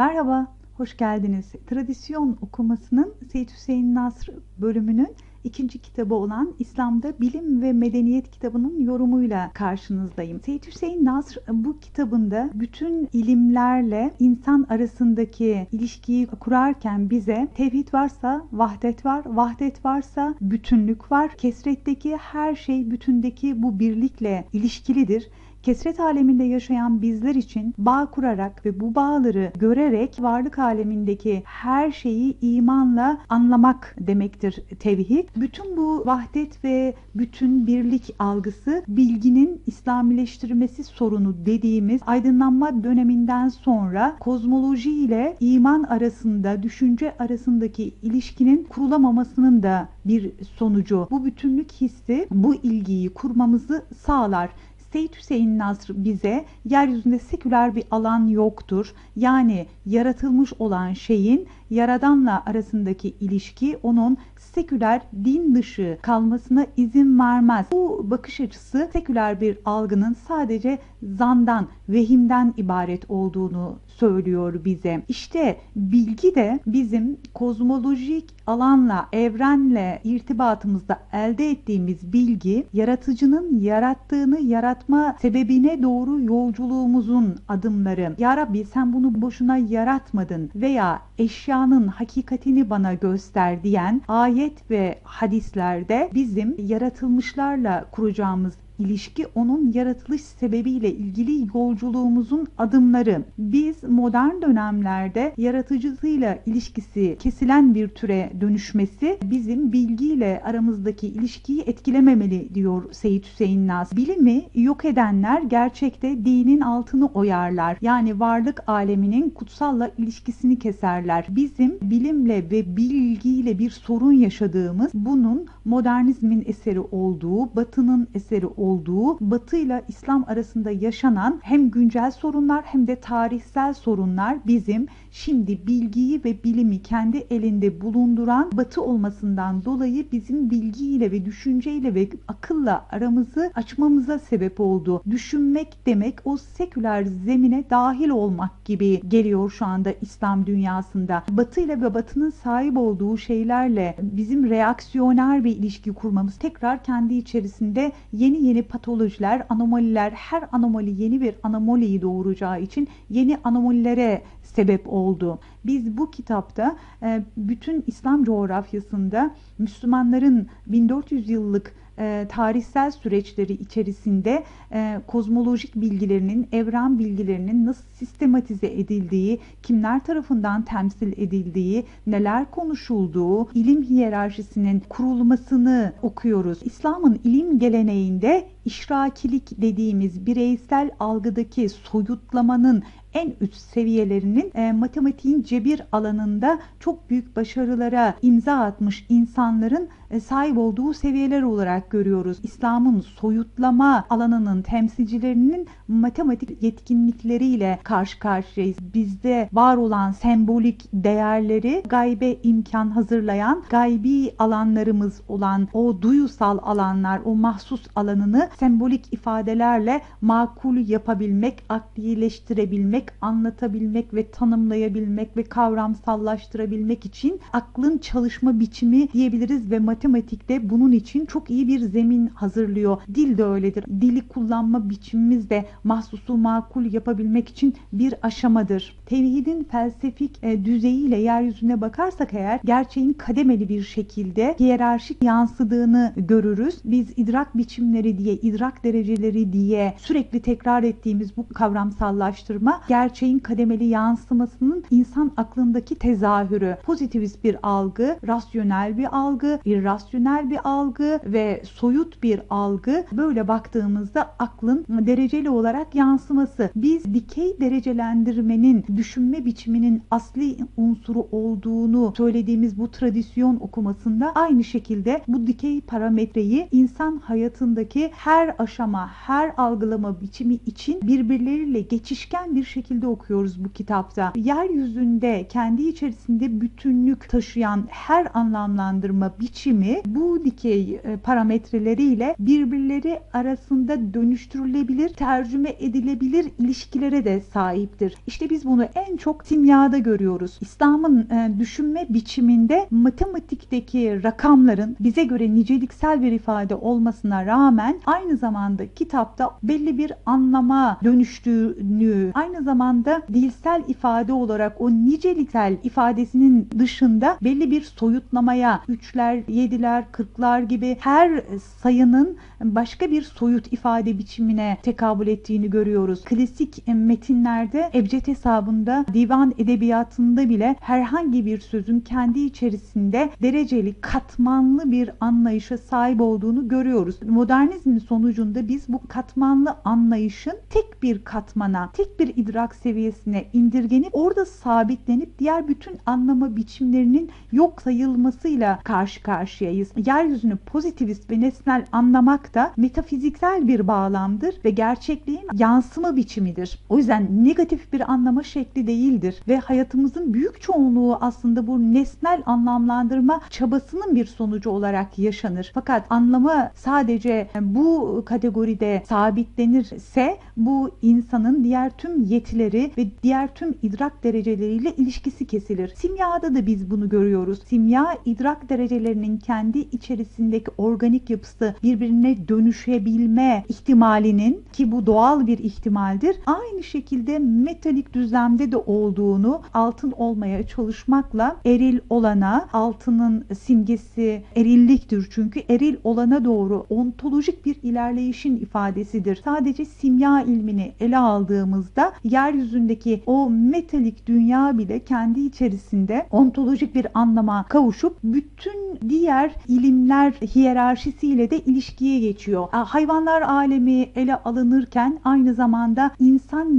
Merhaba, hoş geldiniz. Tradisyon okumasının Seyit Hüseyin Nasr bölümünün ikinci kitabı olan İslam'da Bilim ve Medeniyet kitabının yorumuyla karşınızdayım. Seyit Hüseyin Nasr bu kitabında bütün ilimlerle insan arasındaki ilişkiyi kurarken bize tevhid varsa vahdet var, vahdet varsa bütünlük var. Kesretteki her şey bütündeki bu birlikle ilişkilidir kesret aleminde yaşayan bizler için bağ kurarak ve bu bağları görerek varlık alemindeki her şeyi imanla anlamak demektir tevhid. Bütün bu vahdet ve bütün birlik algısı bilginin İslamileştirmesi sorunu dediğimiz aydınlanma döneminden sonra kozmoloji ile iman arasında, düşünce arasındaki ilişkinin kurulamamasının da bir sonucu. Bu bütünlük hissi bu ilgiyi kurmamızı sağlar. Seyit Hüseyin Nasr bize yeryüzünde seküler bir alan yoktur. Yani yaratılmış olan şeyin yaradanla arasındaki ilişki onun seküler din dışı kalmasına izin vermez. Bu bakış açısı seküler bir algının sadece zandan, vehimden ibaret olduğunu söylüyor bize. İşte bilgi de bizim kozmolojik alanla, evrenle irtibatımızda elde ettiğimiz bilgi yaratıcının yarattığını yaratma sebebine doğru yolculuğumuzun adımları. Ya Rabbi sen bunu boşuna yaratmadın veya eşyanın hakikatini bana göster diyen ayet ve hadislerde bizim yaratılmışlarla kuracağımız ilişki onun yaratılış sebebiyle ilgili yolculuğumuzun adımları. Biz modern dönemlerde yaratıcısıyla ilişkisi kesilen bir türe dönüşmesi bizim bilgiyle aramızdaki ilişkiyi etkilememeli diyor Seyit Hüseyin Naz. Bilimi yok edenler gerçekte dinin altını oyarlar. Yani varlık aleminin kutsalla ilişkisini keserler. Bizim bilimle ve bilgiyle bir sorun yaşadığımız bunun modernizmin eseri olduğu, batının eseri olduğu olduğu Batı ile İslam arasında yaşanan hem güncel sorunlar hem de tarihsel sorunlar bizim şimdi bilgiyi ve bilimi kendi elinde bulunduran Batı olmasından dolayı bizim bilgiyle ve düşünceyle ve akılla aramızı açmamıza sebep oldu. Düşünmek demek o seküler zemine dahil olmak gibi geliyor şu anda İslam dünyasında. Batı ile ve Batı'nın sahip olduğu şeylerle bizim reaksiyoner bir ilişki kurmamız tekrar kendi içerisinde yeni yeni patolojiler, anomaliler, her anomali yeni bir anomaliyi doğuracağı için yeni anomalilere sebep oldu. Biz bu kitapta e, bütün İslam coğrafyasında Müslümanların 1400 yıllık e, tarihsel süreçleri içerisinde e, kozmolojik bilgilerinin, evren bilgilerinin nasıl sistematize edildiği, kimler tarafından temsil edildiği, neler konuşulduğu, ilim hiyerarşisinin kurulmasını okuyoruz. İslam'ın ilim geleneğinde işrakilik dediğimiz bireysel algıdaki soyutlamanın en üst seviyelerinin e, matematiğin cebir alanında çok büyük başarılara imza atmış insanların e, sahip olduğu seviyeler olarak görüyoruz. İslam'ın soyutlama alanının temsilcilerinin matematik yetkinlikleriyle karşı karşıyayız. Bizde var olan sembolik değerleri gaybe imkan hazırlayan, gaybi alanlarımız olan o duyusal alanlar, o mahsus alanını sembolik ifadelerle makul yapabilmek, aklileştirebilmek, anlatabilmek ve tanımlayabilmek ve kavramsallaştırabilmek için aklın çalışma biçimi diyebiliriz ve matematikte bunun için çok iyi bir zemin hazırlıyor. Dil de öyledir. Dili kullanma biçimimiz de mahsusu makul yapabilmek için bir aşamadır. Tevhidin felsefik e, düzeyiyle yeryüzüne bakarsak eğer gerçeğin kademeli bir şekilde hiyerarşik yansıdığını görürüz. Biz idrak biçimleri diye, idrak dereceleri diye sürekli tekrar ettiğimiz bu kavramsallaştırma gerçeğin kademeli yansımasının insan aklındaki tezahürü. Pozitivist bir algı, rasyonel bir algı, irrasyonel bir algı ve soyut bir algı. Böyle baktığımızda aklın dereceli olarak yansıması. Biz dikey derecelendirmenin düşünme biçiminin asli unsuru olduğunu söylediğimiz bu tradisyon okumasında aynı şekilde bu dikey parametreyi insan hayatındaki her aşama, her algılama biçimi için birbirleriyle geçişken bir şekilde okuyoruz bu kitapta. Yeryüzünde kendi içerisinde bütünlük taşıyan her anlamlandırma biçimi bu dikey e, parametreleriyle birbirleri arasında dönüştürülebilir, tercüme edilebilir ilişkilere de sahiptir. İşte biz bunu en çok simyada görüyoruz. İslam'ın e, düşünme biçiminde matematikteki rakamların bize göre niceliksel bir ifade olmasına rağmen aynı zamanda kitapta belli bir anlama dönüştüğünü, aynı zamanda dilsel ifade olarak o niceliksel ifadesinin dışında belli bir soyutlamaya, üçler, yediler, kırklar gibi her sayının başka bir soyut ifade biçimine tekabül ettiğini görüyoruz. Klasik metinlerde ebced hesabında divan edebiyatında bile herhangi bir sözün kendi içerisinde dereceli katmanlı bir anlayışa sahip olduğunu görüyoruz. Modernizmin sonucunda biz bu katmanlı anlayışın tek bir katmana, tek bir idrak seviyesine indirgenip orada sabitlenip diğer bütün anlama biçimlerinin yok sayılmasıyla karşı karşıyayız. Yeryüzünü pozitivist ve nesnel anlamak da metafiziksel bir bağlamdır ve gerçekliğin yansıma biçimidir. O yüzden negatif bir anlama şekli değildir ve hayatımızın büyük çoğunluğu aslında bu nesnel anlamlandırma çabasının bir sonucu olarak yaşanır. Fakat anlama sadece bu kategoride sabitlenirse bu insanın diğer tüm yetileri ve diğer tüm idrak dereceleriyle ilişkisi kesilir. Simyada da biz bunu görüyoruz. Simya idrak derecelerinin kendi içerisindeki organik yapısı birbirine dönüşebilme ihtimalinin ki bu doğal bir ihtimaldir. Aynı şekilde metalik düzlemde de olduğunu altın olmaya çalışmakla eril olana altının simgesi erilliktir çünkü eril olana doğru ontolojik bir ilerleyişin ifadesidir. Sadece simya ilmini ele aldığımızda yeryüzündeki o metalik dünya bile kendi içerisinde ontolojik bir anlama kavuşup bütün diğer ilimler hiyerarşisiyle de ilişkiye geçiyor. Hayvanlar alemi ele alınırken aynı zamanda insan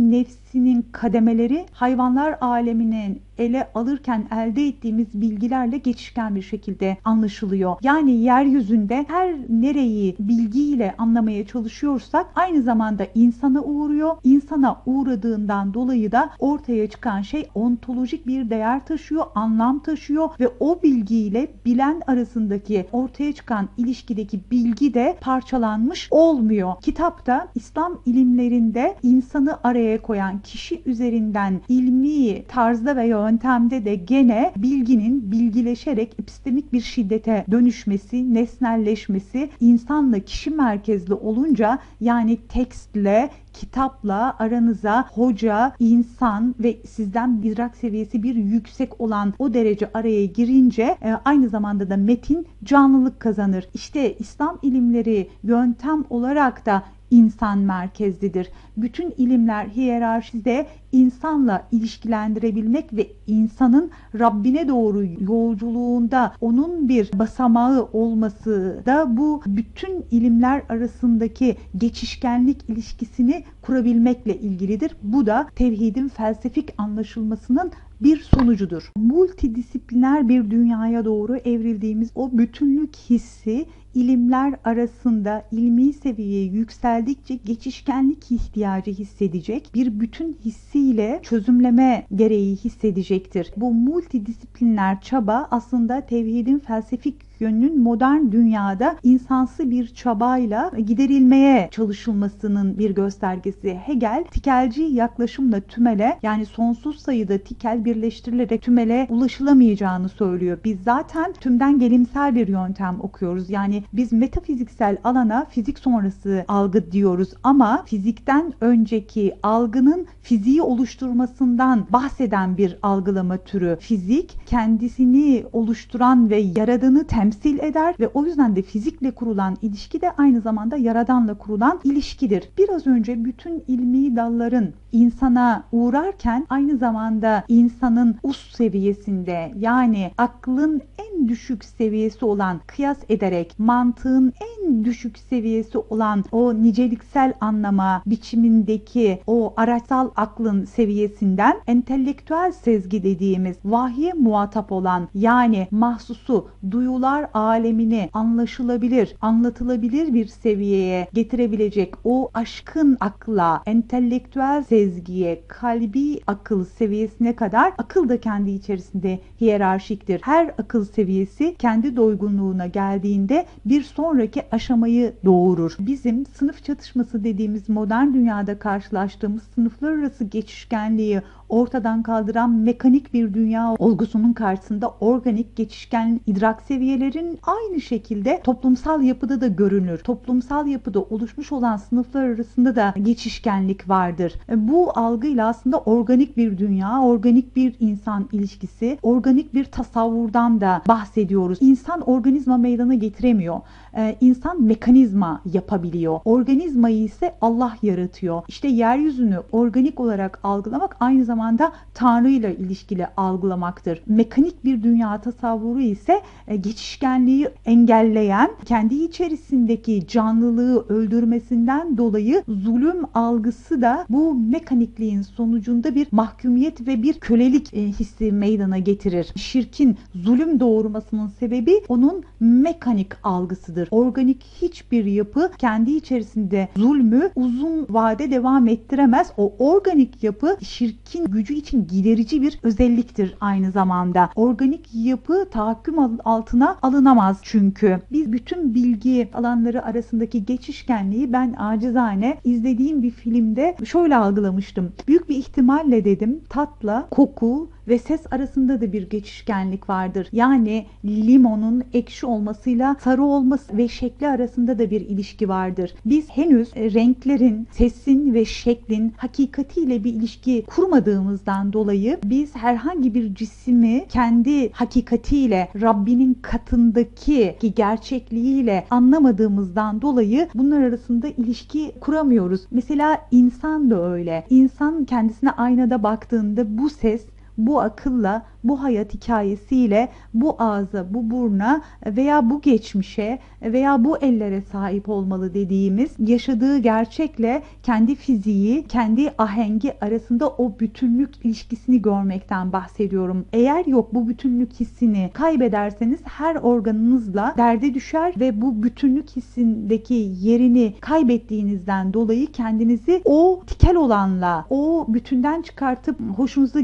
nefsinin kademeleri hayvanlar aleminin ele alırken elde ettiğimiz bilgilerle geçişken bir şekilde anlaşılıyor. Yani yeryüzünde her nereyi bilgiyle anlamaya çalışıyorsak aynı zamanda insana uğruyor. İnsana uğradığından dolayı da ortaya çıkan şey ontolojik bir değer taşıyor, anlam taşıyor ve o bilgiyle bilen arasındaki ortaya çıkan ilişkideki bilgi de parçalanmış olmuyor. Kitapta İslam ilimlerinde insanı araya koyan kişi üzerinden ilmi tarzda ve yöntemde de gene bilginin bilgileşerek epistemik bir şiddete dönüşmesi, nesnelleşmesi, insanla kişi merkezli olunca yani tekstle kitapla aranıza hoca, insan ve sizden idrak seviyesi bir yüksek olan o derece araya girince e, aynı zamanda da metin canlılık kazanır. İşte İslam ilimleri yöntem olarak da insan merkezlidir. Bütün ilimler hiyerarşide insanla ilişkilendirebilmek ve insanın Rabbine doğru yolculuğunda onun bir basamağı olması da bu bütün ilimler arasındaki geçişkenlik ilişkisini kurabilmekle ilgilidir. Bu da tevhidin felsefik anlaşılmasının bir sonucudur. Multidisipliner bir dünyaya doğru evrildiğimiz o bütünlük hissi ilimler arasında ilmi seviyeye yükseldikçe geçişkenlik ihtiyacı hissedecek. Bir bütün hissiyle çözümleme gereği hissedecektir. Bu multidisipliner çaba aslında tevhidin felsefik yönünün modern dünyada insansı bir çabayla giderilmeye çalışılmasının bir göstergesi. Hegel tikelci yaklaşımla tümele yani sonsuz sayıda tikel birleştirilerek tümele ulaşılamayacağını söylüyor. Biz zaten tümden gelimsel bir yöntem okuyoruz. Yani biz metafiziksel alana fizik sonrası algı diyoruz ama fizikten önceki algının fiziği oluşturmasından bahseden bir algılama türü. Fizik kendisini oluşturan ve yaradığını temsil temsil eder ve o yüzden de fizikle kurulan ilişki de aynı zamanda yaradanla kurulan ilişkidir. Biraz önce bütün ilmi dalların insana uğrarken aynı zamanda insanın us seviyesinde yani aklın en düşük seviyesi olan kıyas ederek mantığın en düşük seviyesi olan o niceliksel anlama biçimindeki o araçsal aklın seviyesinden entelektüel sezgi dediğimiz vahye muhatap olan yani mahsusu duyular duygular alemini anlaşılabilir, anlatılabilir bir seviyeye getirebilecek o aşkın akla, entelektüel sezgiye, kalbi akıl seviyesine kadar akıl da kendi içerisinde hiyerarşiktir. Her akıl seviyesi kendi doygunluğuna geldiğinde bir sonraki aşamayı doğurur. Bizim sınıf çatışması dediğimiz modern dünyada karşılaştığımız sınıflar arası geçişkenliği ortadan kaldıran mekanik bir dünya olgusunun karşısında organik geçişken idrak seviyelerin aynı şekilde toplumsal yapıda da görünür. Toplumsal yapıda oluşmuş olan sınıflar arasında da geçişkenlik vardır. Bu algıyla aslında organik bir dünya, organik bir insan ilişkisi, organik bir tasavvurdan da bahsediyoruz. İnsan organizma meydana getiremiyor. Ee, insan mekanizma yapabiliyor. Organizmayı ise Allah yaratıyor. İşte yeryüzünü organik olarak algılamak aynı zamanda Tanrı ile ilişkili algılamaktır. Mekanik bir dünya tasavvuru ise e, geçişkenliği engelleyen, kendi içerisindeki canlılığı öldürmesinden dolayı zulüm algısı da bu mekanikliğin sonucunda bir mahkumiyet ve bir kölelik e, hissi meydana getirir. Şirkin zulüm doğurmasının sebebi onun mekanik algısıdır. Organik hiçbir yapı kendi içerisinde zulmü uzun vade devam ettiremez. O organik yapı şirkin gücü için giderici bir özelliktir aynı zamanda. Organik yapı tahakküm altına alınamaz çünkü. Biz bütün bilgi alanları arasındaki geçişkenliği ben acizane izlediğim bir filmde şöyle algılamıştım. Büyük bir ihtimalle dedim tatla koku ve ses arasında da bir geçişkenlik vardır. Yani limonun ekşi olmasıyla sarı olması ve şekli arasında da bir ilişki vardır. Biz henüz e, renklerin, sesin ve şeklin hakikatiyle bir ilişki kurmadığımızdan dolayı biz herhangi bir cisimi kendi hakikatiyle Rabbinin katındaki gerçekliğiyle anlamadığımızdan dolayı bunlar arasında ilişki kuramıyoruz. Mesela insan da öyle. İnsan kendisine aynada baktığında bu ses bu akılla bu hayat hikayesiyle bu ağza, bu burna veya bu geçmişe veya bu ellere sahip olmalı dediğimiz yaşadığı gerçekle kendi fiziği, kendi ahengi arasında o bütünlük ilişkisini görmekten bahsediyorum. Eğer yok bu bütünlük hissini kaybederseniz her organınızla derde düşer ve bu bütünlük hissindeki yerini kaybettiğinizden dolayı kendinizi o tikel olanla, o bütünden çıkartıp hoşunuza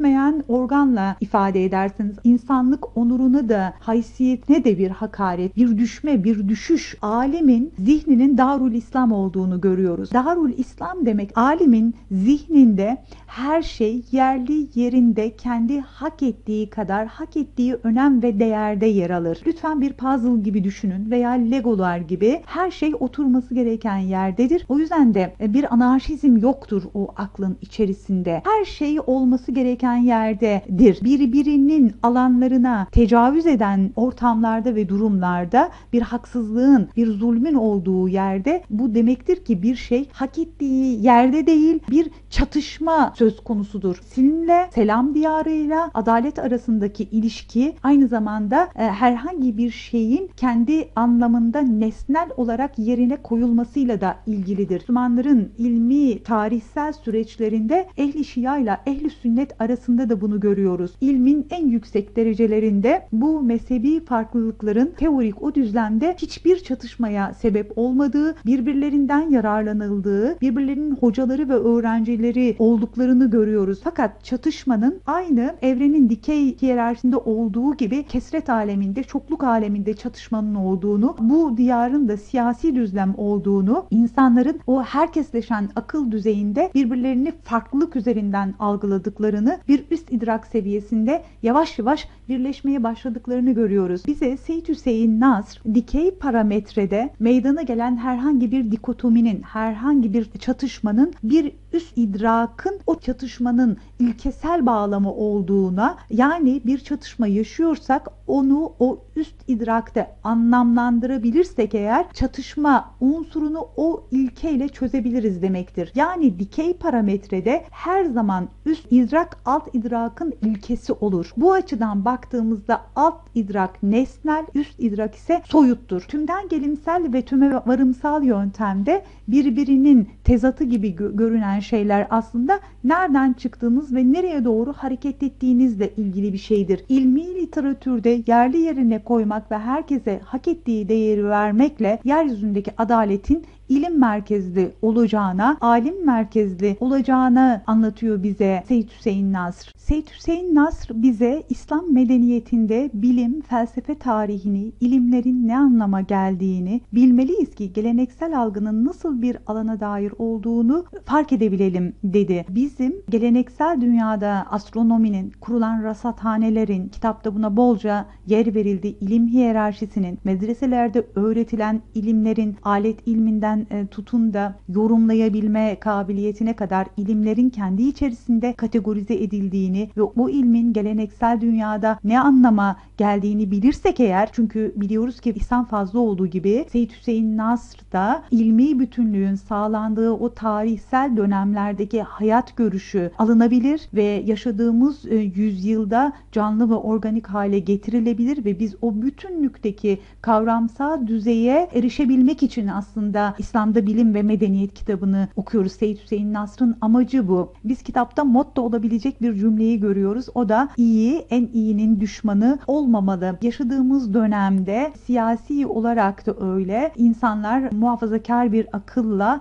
gitmeyen organla ifade ederseniz insanlık onuruna da haysiyetine de bir hakaret, bir düşme, bir düşüş. Alemin zihninin Darul İslam olduğunu görüyoruz. Darul İslam demek alimin zihninde her şey yerli yerinde kendi hak ettiği kadar hak ettiği önem ve değerde yer alır. Lütfen bir puzzle gibi düşünün veya legolar gibi her şey oturması gereken yerdedir. O yüzden de e, bir anarşizm yoktur o aklın içerisinde. Her şey olması gereken yerdedir birbirinin alanlarına tecavüz eden ortamlarda ve durumlarda bir haksızlığın, bir zulmün olduğu yerde bu demektir ki bir şey hak ettiği yerde değil bir çatışma söz konusudur. Sinle, selam diyarıyla adalet arasındaki ilişki aynı zamanda e, herhangi bir şeyin kendi anlamında nesnel olarak yerine koyulmasıyla da ilgilidir. Müslümanların ilmi tarihsel süreçlerinde ehli şia ile ehli sünnet arasında da bunu görüyoruz. İlmin en yüksek derecelerinde bu mezhebi farklılıkların teorik o düzlemde hiçbir çatışmaya sebep olmadığı, birbirlerinden yararlanıldığı, birbirlerinin hocaları ve öğrencileri olduklarını görüyoruz. Fakat çatışmanın aynı evrenin dikey hiyerarşisinde olduğu gibi kesret aleminde, çokluk aleminde çatışmanın olduğunu, bu diyarın da siyasi düzlem olduğunu, insanların o herkesleşen akıl düzeyinde birbirlerini farklılık üzerinden algıladıklarını bir üst idrak seviyesi seviyesinde yavaş yavaş birleşmeye başladıklarını görüyoruz. Bize Seyyid Hüseyin Nasr dikey parametrede meydana gelen herhangi bir dikotominin, herhangi bir çatışmanın bir üst idrakın o çatışmanın ilkesel bağlamı olduğuna yani bir çatışma yaşıyorsak onu o üst idrakte anlamlandırabilirsek eğer çatışma unsurunu o ilkeyle çözebiliriz demektir. Yani dikey parametrede her zaman üst idrak alt idrakın ilkesi olur. Bu açıdan baktığımızda alt idrak nesnel, üst idrak ise soyuttur. Tümden gelimsel ve tüme varımsal yöntemde birbirinin tezatı gibi görünen şeyler aslında nereden çıktığınız ve nereye doğru hareket ettiğinizle ilgili bir şeydir. İlmi literatürde yerli yerine koymak ve herkese hak ettiği değeri vermekle yeryüzündeki adaletin ilim merkezli olacağına, alim merkezli olacağını anlatıyor bize Seyyid Hüseyin Nasr. Seyyid Hüseyin Nasr bize İslam medeniyetinde bilim, felsefe tarihini, ilimlerin ne anlama geldiğini, bilmeliyiz ki geleneksel algının nasıl bir alana dair olduğunu fark edebilelim dedi. Bizim geleneksel dünyada astronominin, kurulan rasathanelerin, kitapta buna bolca yer verildi, ilim hiyerarşisinin, medreselerde öğretilen ilimlerin, alet ilminden e, tutun da yorumlayabilme kabiliyetine kadar ilimlerin kendi içerisinde kategorize edildiğini ve bu ilmin geleneksel dünyada ne anlama geldiğini bilirsek eğer çünkü biliyoruz ki İhsan fazla olduğu gibi Seyyid Hüseyin Nasr da ilmi bütünlüğün sağlandığı o tarihsel dönemlerdeki hayat görüşü alınabilir ve yaşadığımız e, yüzyılda canlı ve organik hale getirilebilir ve biz o bütünlükteki kavramsal düzeye erişebilmek için aslında İslam'da Bilim ve Medeniyet kitabını okuyoruz. Seyyid Hüseyin Nasr'ın amacı bu. Biz kitapta motto olabilecek bir cümleyi görüyoruz. O da iyi en iyinin düşmanı olmamalı. Yaşadığımız dönemde siyasi olarak da öyle insanlar muhafazakar bir akılla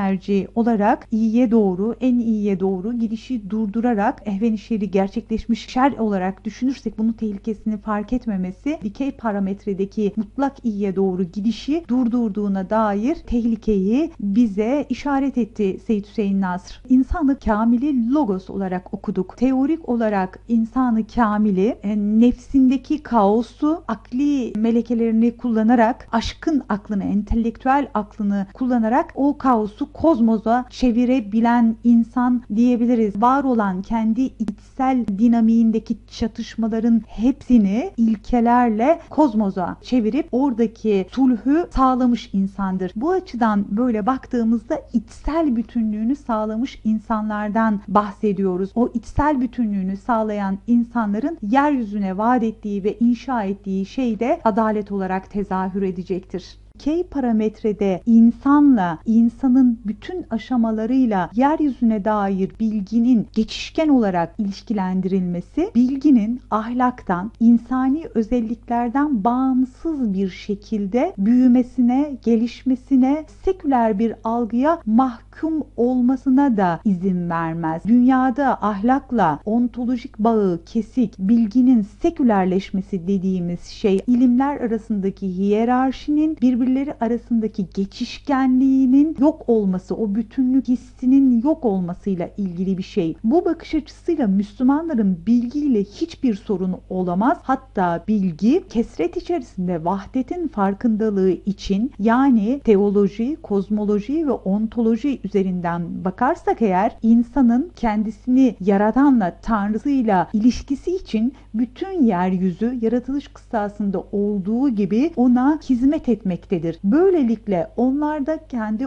ehvenişerci olarak iyiye doğru en iyiye doğru gidişi durdurarak ehvenişeri gerçekleşmiş şer olarak düşünürsek bunun tehlikesini fark etmemesi dikey parametredeki mutlak iyiye doğru gidişi durdurduğuna dair tehlikeyi bize işaret etti Seyyid Hüseyin Nasr. İnsanı kamili logos olarak okuduk. Teorik olarak insanı kamili e, nefsindeki kaosu akli melekelerini kullanarak aşkın aklını, entelektüel aklını kullanarak o kaosu kozmoza çevirebilen insan diyebiliriz. Var olan kendi içsel dinamiğindeki çatışmaların hepsini ilkelerle kozmoza çevirip oradaki sulhü sağlamış insandır. Bu açıdan böyle baktığımızda içsel bütünlüğünü sağlamış insanlardan bahsediyoruz. O içsel bütünlüğünü sağlayan insanların yeryüzüne vaat ettiği ve inşa ettiği şey de adalet olarak tezahür edecektir. K parametrede insanla, insanın bütün aşamalarıyla yeryüzüne dair bilginin geçişken olarak ilişkilendirilmesi, bilginin ahlaktan, insani özelliklerden bağımsız bir şekilde büyümesine, gelişmesine, seküler bir algıya mahkum olmasına da izin vermez. Dünyada ahlakla ontolojik bağı kesik, bilginin sekülerleşmesi dediğimiz şey ilimler arasındaki hiyerarşinin birbirleri arasındaki geçişkenliğinin yok olması, o bütünlük hissinin yok olmasıyla ilgili bir şey. Bu bakış açısıyla Müslümanların bilgiyle hiçbir sorunu olamaz. Hatta bilgi kesret içerisinde vahdetin farkındalığı için yani teoloji, kozmoloji ve ontoloji üzerinden bakarsak eğer insanın kendisini yaratanla, tanrısıyla ilişkisi için bütün yeryüzü yaratılış kıssasında olduğu gibi ona hizmet etmektedir. Böylelikle onlarda kendi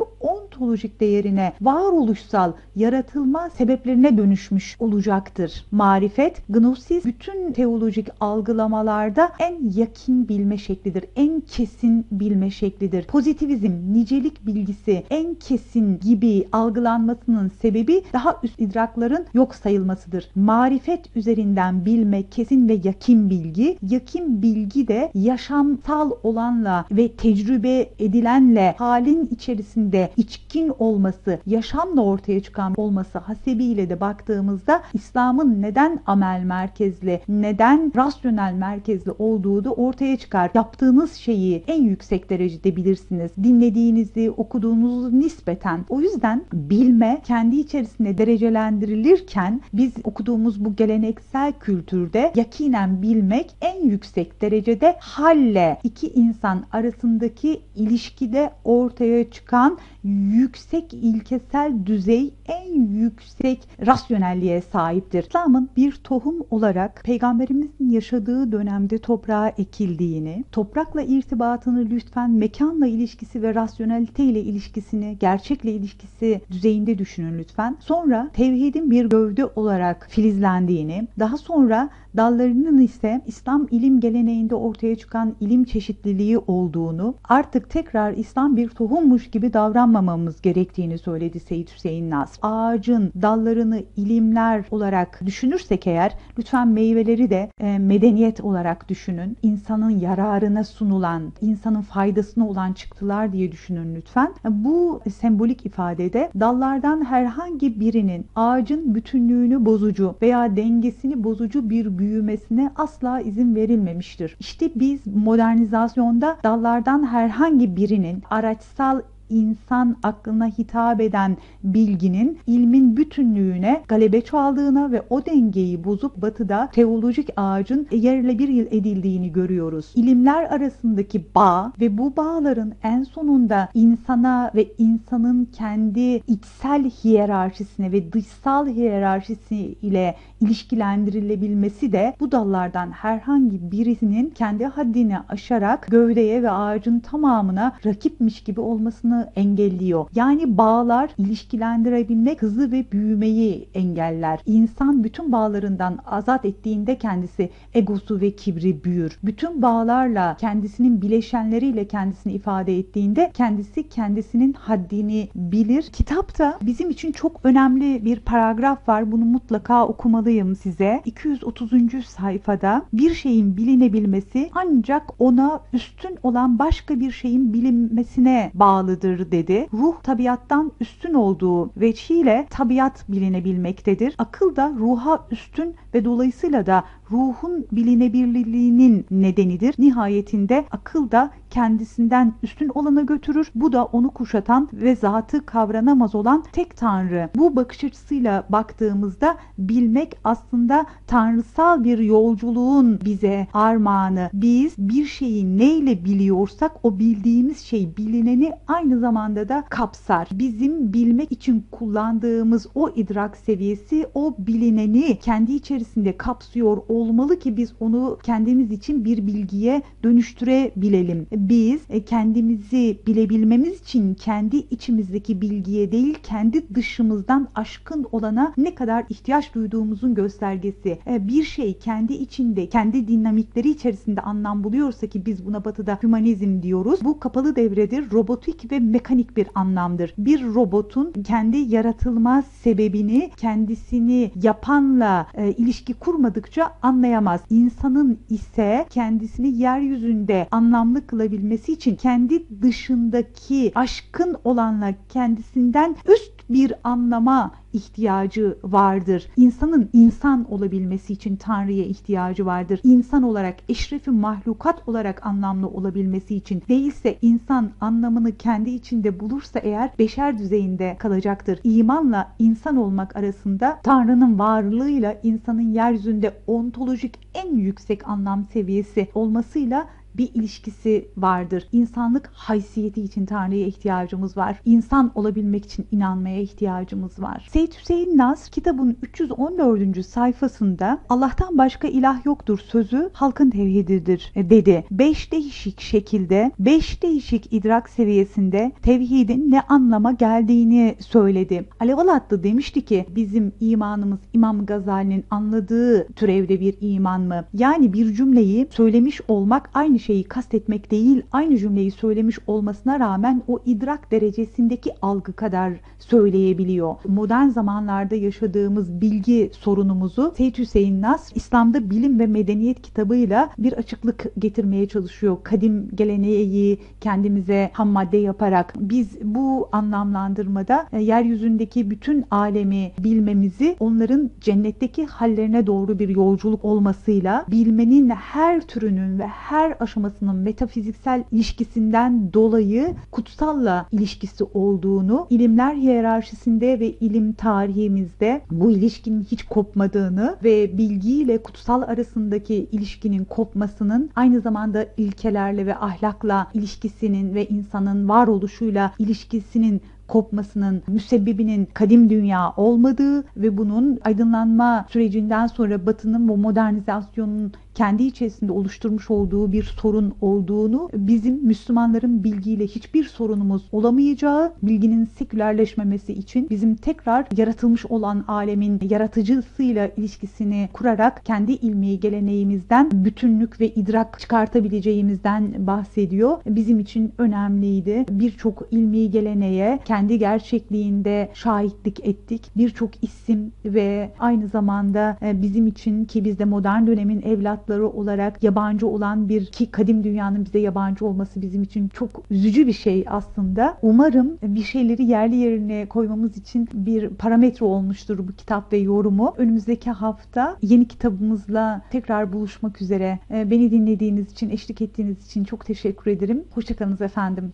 ontolojik değerine, varoluşsal yaratılma sebeplerine dönüşmüş olacaktır. Marifet, gnosis bütün teolojik algılamalarda en yakin bilme şeklidir. En kesin bilme şeklidir. Pozitivizm, nicelik bilgisi en kesin gibi algılanmasının sebebi daha üst idrakların yok sayılmasıdır. Marifet üzerinden bilme kesin ve yakin bilgi, yakin bilgi de yaşamsal olanla ve tecrübe edilenle halin içerisinde içkin olması, yaşamla ortaya çıkan olması hasebiyle de baktığımızda İslam'ın neden amel merkezli, neden rasyonel merkezli olduğu da ortaya çıkar. Yaptığınız şeyi en yüksek derecede bilirsiniz. Dinlediğinizi, okuduğunuzu nispeten. O yüzden bilme kendi içerisinde derecelendirilirken biz okuduğumuz bu geleneksel kültürde yakinen bilmek en yüksek derecede halle iki insan arasındaki ilişkide ortaya çıkan yüksek ilkesel düzey en yüksek rasyonelliğe sahiptir. İslam'ın bir tohum olarak peygamberimizin yaşadığı dönemde toprağa ekildiğini, toprakla irtibatını lütfen mekanla ilişkisi ve rasyonelite ile ilişkisini, gerçekle ilişkisi düzeyinde düşünün lütfen. Sonra tevhidin bir gövde olarak filizlendiğini, daha sonra dallarının ise İslam ilim geleneğinde ortaya çıkan ilim çeşitliliği olduğunu, artık tekrar İslam bir tohummuş gibi davranmamamız gerektiğini söyledi Seyyid Hüseyin Nas. Ağacın dallarını ilimler olarak düşünürsek eğer lütfen meyveleri de e, medeniyet olarak düşünün. İnsanın yararına sunulan, insanın faydasına olan çıktılar diye düşünün lütfen. Bu sembolik ifadede dallardan herhangi birinin ağacın bütünlüğünü bozucu veya dengesini bozucu bir büyümesine asla izin verilmemiştir. İşte biz modernizasyonda dallardan herhangi birinin araçsal insan aklına hitap eden bilginin ilmin bütünlüğüne galebe çaldığına ve o dengeyi bozup batıda teolojik ağacın yerle bir yıl edildiğini görüyoruz. İlimler arasındaki bağ ve bu bağların en sonunda insana ve insanın kendi içsel hiyerarşisine ve dışsal hiyerarşisi ile ilişkilendirilebilmesi de bu dallardan herhangi birisinin kendi haddini aşarak gövdeye ve ağacın tamamına rakipmiş gibi olmasını engelliyor. Yani bağlar ilişkilendirebilmek hızı ve büyümeyi engeller. İnsan bütün bağlarından azat ettiğinde kendisi egosu ve kibri büyür. Bütün bağlarla kendisinin bileşenleriyle kendisini ifade ettiğinde kendisi kendisinin haddini bilir. Kitapta bizim için çok önemli bir paragraf var. Bunu mutlaka okumalıyım size. 230. sayfada bir şeyin bilinebilmesi ancak ona üstün olan başka bir şeyin bilinmesine bağlıdır dedi. Ruh tabiattan üstün olduğu veçhiyle tabiat bilinebilmektedir. Akıl da ruha üstün ve dolayısıyla da ruhun bilinebilirliğinin nedenidir. Nihayetinde akıl da kendisinden üstün olana götürür. Bu da onu kuşatan ve zatı kavranamaz olan tek tanrı. Bu bakış açısıyla baktığımızda bilmek aslında tanrısal bir yolculuğun bize armağanı. Biz bir şeyi neyle biliyorsak o bildiğimiz şey bilineni aynı zamanda da kapsar. Bizim bilmek için kullandığımız o idrak seviyesi o bilineni kendi içerisinde kapsıyor olmalı ki biz onu kendimiz için bir bilgiye dönüştürebilelim. Biz e, kendimizi bilebilmemiz için kendi içimizdeki bilgiye değil kendi dışımızdan aşkın olana ne kadar ihtiyaç duyduğumuzun göstergesi. E, bir şey kendi içinde, kendi dinamikleri içerisinde anlam buluyorsa ki biz buna batıda hümanizm diyoruz. Bu kapalı devredir. Robotik ve mekanik bir anlamdır. Bir robotun kendi yaratılmaz sebebini kendisini yapanla e, ilişki kurmadıkça anlayamaz. İnsanın ise kendisini yeryüzünde anlamlı kılabilmesi için kendi dışındaki aşkın olanla kendisinden üst bir anlama ihtiyacı vardır. İnsanın insan olabilmesi için Tanrı'ya ihtiyacı vardır. İnsan olarak, eşrefi mahlukat olarak anlamlı olabilmesi için değilse insan anlamını kendi içinde bulursa eğer beşer düzeyinde kalacaktır. İmanla insan olmak arasında Tanrı'nın varlığıyla insanın yeryüzünde ontolojik en yüksek anlam seviyesi olmasıyla bir ilişkisi vardır. İnsanlık haysiyeti için Tanrı'ya ihtiyacımız var. İnsan olabilmek için inanmaya ihtiyacımız var. Seyyid Hüseyin Nas kitabın 314. sayfasında Allah'tan başka ilah yoktur sözü halkın tevhididir e, dedi. Beş değişik şekilde, beş değişik idrak seviyesinde tevhidin ne anlama geldiğini söyledi. Alev Alatlı demişti ki bizim imanımız İmam Gazali'nin anladığı türevde bir iman mı? Yani bir cümleyi söylemiş olmak aynı şeyi kastetmek değil, aynı cümleyi söylemiş olmasına rağmen o idrak derecesindeki algı kadar söyleyebiliyor. Modern zamanlarda yaşadığımız bilgi sorunumuzu Seyyid Hüseyin Nasr İslam'da Bilim ve Medeniyet kitabıyla bir açıklık getirmeye çalışıyor. Kadim geleneği kendimize ham madde yaparak biz bu anlamlandırmada e, yeryüzündeki bütün alemi bilmemizi onların cennetteki hallerine doğru bir yolculuk olmasıyla bilmenin her türünün ve her aşamasının aşamasının metafiziksel ilişkisinden dolayı kutsalla ilişkisi olduğunu, ilimler hiyerarşisinde ve ilim tarihimizde bu ilişkinin hiç kopmadığını ve bilgiyle kutsal arasındaki ilişkinin kopmasının aynı zamanda ilkelerle ve ahlakla ilişkisinin ve insanın varoluşuyla ilişkisinin kopmasının müsebbibinin kadim dünya olmadığı ve bunun aydınlanma sürecinden sonra batının bu modernizasyonun kendi içerisinde oluşturmuş olduğu bir sorun olduğunu, bizim Müslümanların bilgiyle hiçbir sorunumuz olamayacağı, bilginin sekülerleşmemesi için bizim tekrar yaratılmış olan alemin yaratıcısıyla ilişkisini kurarak kendi ilmi geleneğimizden bütünlük ve idrak çıkartabileceğimizden bahsediyor. Bizim için önemliydi. Birçok ilmi geleneğe kendi gerçekliğinde şahitlik ettik. Birçok isim ve aynı zamanda e, bizim için ki biz de modern dönemin evlatları olarak yabancı olan bir ki kadim dünyanın bize yabancı olması bizim için çok üzücü bir şey aslında. Umarım bir şeyleri yerli yerine koymamız için bir parametre olmuştur bu kitap ve yorumu. Önümüzdeki hafta yeni kitabımızla tekrar buluşmak üzere. E, Beni dinlediğiniz için, eşlik ettiğiniz için çok teşekkür ederim. Hoşçakalınız efendim.